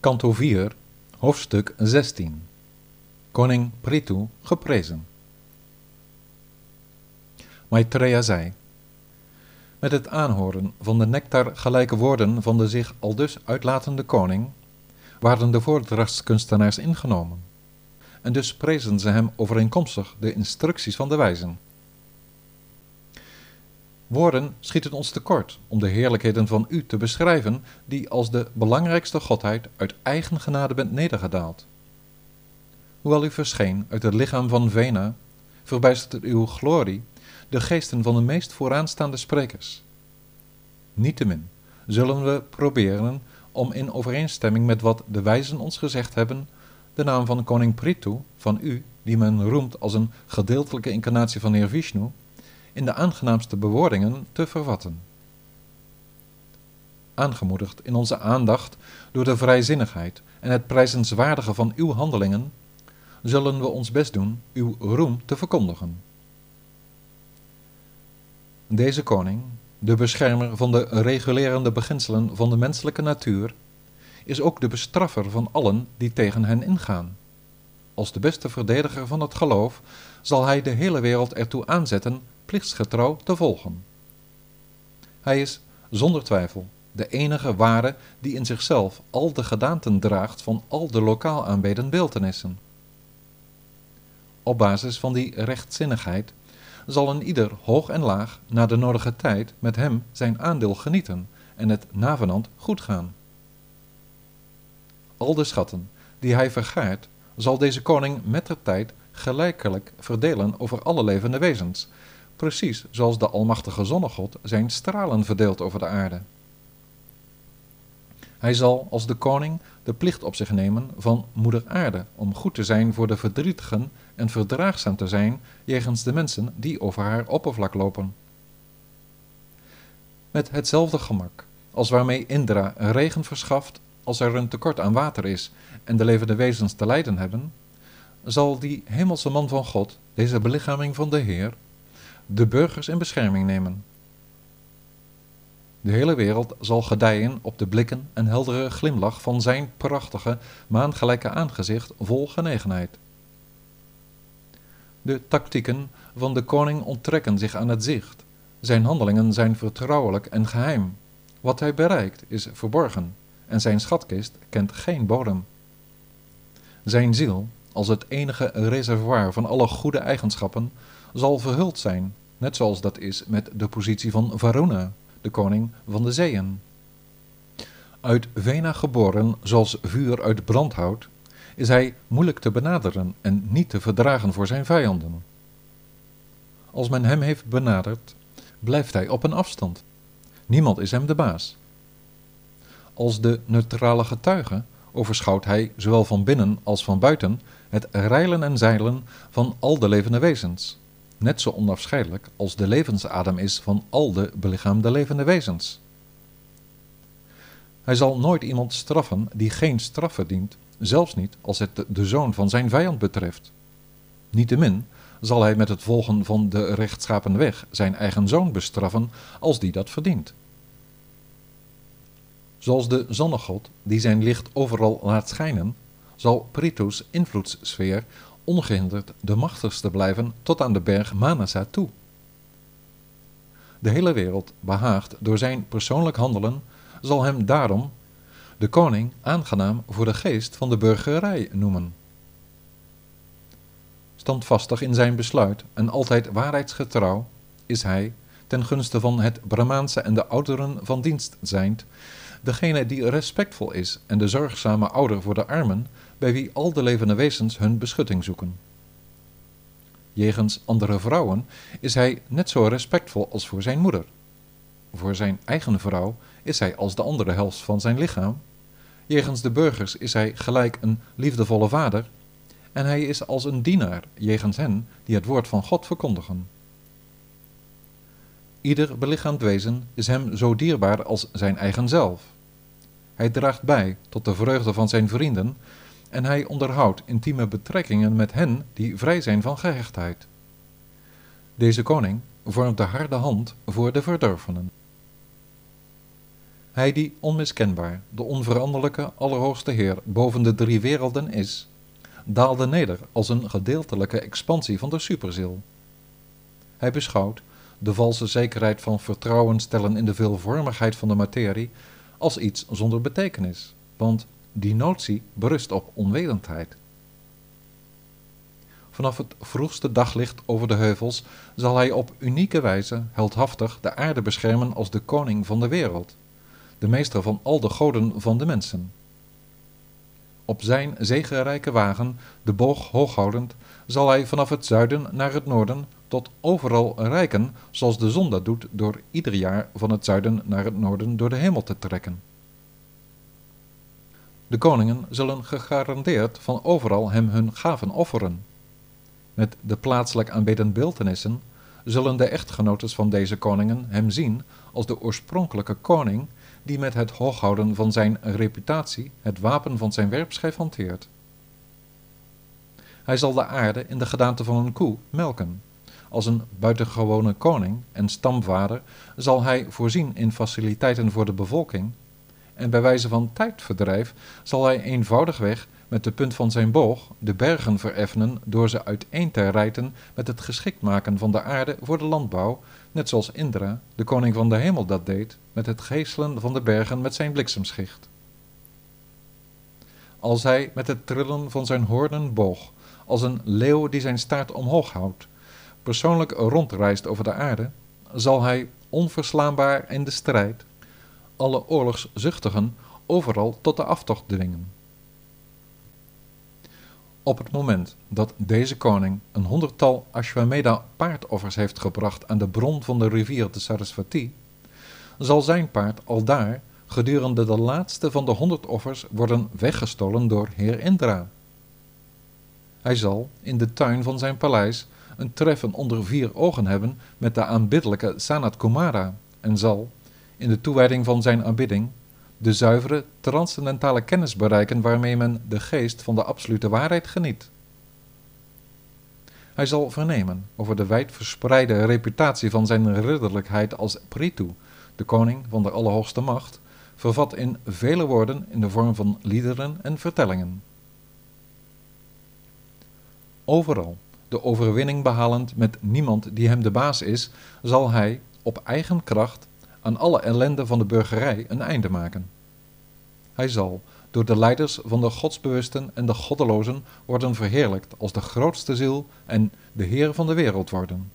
Kanto 4, hoofdstuk 16. Koning Prithu geprezen. Maitreya zei: Met het aanhoren van de nectar gelijke woorden van de zich aldus uitlatende koning, waren de voordrachtskunstenaars ingenomen. En dus prezen ze hem overeenkomstig de instructies van de wijzen. Woorden schieten ons tekort om de heerlijkheden van u te beschrijven, die als de belangrijkste godheid uit eigen genade bent nedergedaald. Hoewel u verscheen uit het lichaam van Vena, verbijstert uw glorie de geesten van de meest vooraanstaande sprekers. Niettemin zullen we proberen om in overeenstemming met wat de wijzen ons gezegd hebben, de naam van koning Prithu, van u, die men roemt als een gedeeltelijke incarnatie van Heer Vishnu, in de aangenaamste bewoordingen te vervatten. Aangemoedigd in onze aandacht door de vrijzinnigheid en het prijzenswaardige van uw handelingen, zullen we ons best doen uw roem te verkondigen. Deze koning, de beschermer van de regulerende beginselen van de menselijke natuur, is ook de bestraffer van allen die tegen hen ingaan. Als de beste verdediger van het geloof zal hij de hele wereld ertoe aanzetten plichtsgetrouw te volgen. Hij is, zonder twijfel, de enige ware die in zichzelf al de gedaanten draagt van al de lokaal aanbeden beeltenissen. Op basis van die rechtzinnigheid zal een ieder hoog en laag na de nodige tijd met hem zijn aandeel genieten en het navenant goed gaan. Al de schatten die hij vergaart, zal deze koning met de tijd gelijkelijk verdelen over alle levende wezens, precies zoals de almachtige zonnegod zijn stralen verdeelt over de aarde. Hij zal als de koning de plicht op zich nemen van moeder aarde om goed te zijn voor de verdrietigen en verdraagzaam te zijn jegens de mensen die over haar oppervlak lopen. Met hetzelfde gemak als waarmee Indra regen verschaft als er een tekort aan water is en de levende wezens te lijden hebben, zal die hemelse man van God, deze belichaming van de Heer, de burgers in bescherming nemen. De hele wereld zal gedijen op de blikken en heldere glimlach van zijn prachtige, maangelijke aangezicht vol genegenheid. De tactieken van de koning onttrekken zich aan het zicht. Zijn handelingen zijn vertrouwelijk en geheim. Wat hij bereikt is verborgen en zijn schatkist kent geen bodem. Zijn ziel, als het enige reservoir van alle goede eigenschappen, zal verhuld zijn net zoals dat is met de positie van Varuna, de koning van de zeeën. Uit Vena geboren, zoals vuur uit brandhout, is hij moeilijk te benaderen en niet te verdragen voor zijn vijanden. Als men hem heeft benaderd, blijft hij op een afstand. Niemand is hem de baas. Als de neutrale getuige overschouwt hij, zowel van binnen als van buiten, het reilen en zeilen van al de levende wezens net zo onafscheidelijk als de levensadem is van al de belichaamde levende wezens. Hij zal nooit iemand straffen die geen straf verdient, zelfs niet als het de zoon van zijn vijand betreft. Niettemin zal hij met het volgen van de rechtschapen weg zijn eigen zoon bestraffen als die dat verdient. Zoals de zonnegod, die zijn licht overal laat schijnen, zal Prithus invloedssfeer ongehinderd de machtigste blijven tot aan de berg Manasa toe. De hele wereld, behaagd door zijn persoonlijk handelen, zal hem daarom de koning aangenaam voor de geest van de burgerij noemen. Standvastig in zijn besluit en altijd waarheidsgetrouw is hij, ten gunste van het Brahmaanse en de ouderen van dienst zijnd, degene die respectvol is en de zorgzame ouder voor de armen, bij wie al de levende wezens hun beschutting zoeken. Jegens andere vrouwen is hij net zo respectvol als voor zijn moeder. Voor zijn eigen vrouw is hij als de andere helft van zijn lichaam. Jegens de burgers is hij gelijk een liefdevolle vader. En hij is als een dienaar jegens hen die het woord van God verkondigen. Ieder belichaamd wezen is hem zo dierbaar als zijn eigen zelf. Hij draagt bij tot de vreugde van zijn vrienden en hij onderhoudt intieme betrekkingen met hen die vrij zijn van gehechtheid. Deze koning vormt de harde hand voor de verdorvenen. Hij die onmiskenbaar, de onveranderlijke, allerhoogste Heer boven de drie werelden is, daalde neder als een gedeeltelijke expansie van de superziel. Hij beschouwt de valse zekerheid van vertrouwen stellen in de veelvormigheid van de materie als iets zonder betekenis, want die notie berust op onwetendheid. Vanaf het vroegste daglicht over de heuvels zal hij op unieke wijze heldhaftig de aarde beschermen als de koning van de wereld, de meester van al de goden van de mensen. Op zijn zegenrijke wagen, de boog hooghoudend, zal hij vanaf het zuiden naar het noorden tot overal rijken, zoals de zon dat doet door ieder jaar van het zuiden naar het noorden door de hemel te trekken. De koningen zullen gegarandeerd van overal hem hun gaven offeren. Met de plaatselijk aanbeden beeltenissen zullen de echtgenotes van deze koningen hem zien als de oorspronkelijke koning die met het hooghouden van zijn reputatie het wapen van zijn werpschijf hanteert. Hij zal de aarde in de gedaante van een koe melken. Als een buitengewone koning en stamvader zal hij voorzien in faciliteiten voor de bevolking en bij wijze van tijdverdrijf zal hij eenvoudigweg met de punt van zijn boog de bergen vereffenen door ze uiteen te rijten met het geschikt maken van de aarde voor de landbouw, net zoals Indra, de koning van de hemel, dat deed met het geeselen van de bergen met zijn bliksemschicht. Als hij met het trillen van zijn hoornen boog, als een leeuw die zijn staart omhoog houdt, persoonlijk rondreist over de aarde, zal hij onverslaanbaar in de strijd alle oorlogszuchtigen overal tot de aftocht dwingen. Op het moment dat deze koning een honderdtal Ashwamedha paardoffers heeft gebracht aan de bron van de rivier de Sarasvati, zal zijn paard al daar gedurende de laatste van de honderd offers worden weggestolen door heer Indra. Hij zal in de tuin van zijn paleis een treffen onder vier ogen hebben met de aanbiddelijke Sanat Kumara en zal, in de toewijding van zijn aanbidding, de zuivere, transcendentale kennis bereiken waarmee men de geest van de absolute waarheid geniet. Hij zal vernemen over de wijdverspreide reputatie van zijn ridderlijkheid als Pritu, de koning van de Allerhoogste Macht, vervat in vele woorden in de vorm van liederen en vertellingen. Overal, de overwinning behalend met niemand die hem de baas is, zal hij, op eigen kracht, aan alle ellende van de burgerij een einde maken. Hij zal door de leiders van de godsbewusten en de goddelozen worden verheerlijkt als de grootste ziel en de Heer van de wereld worden.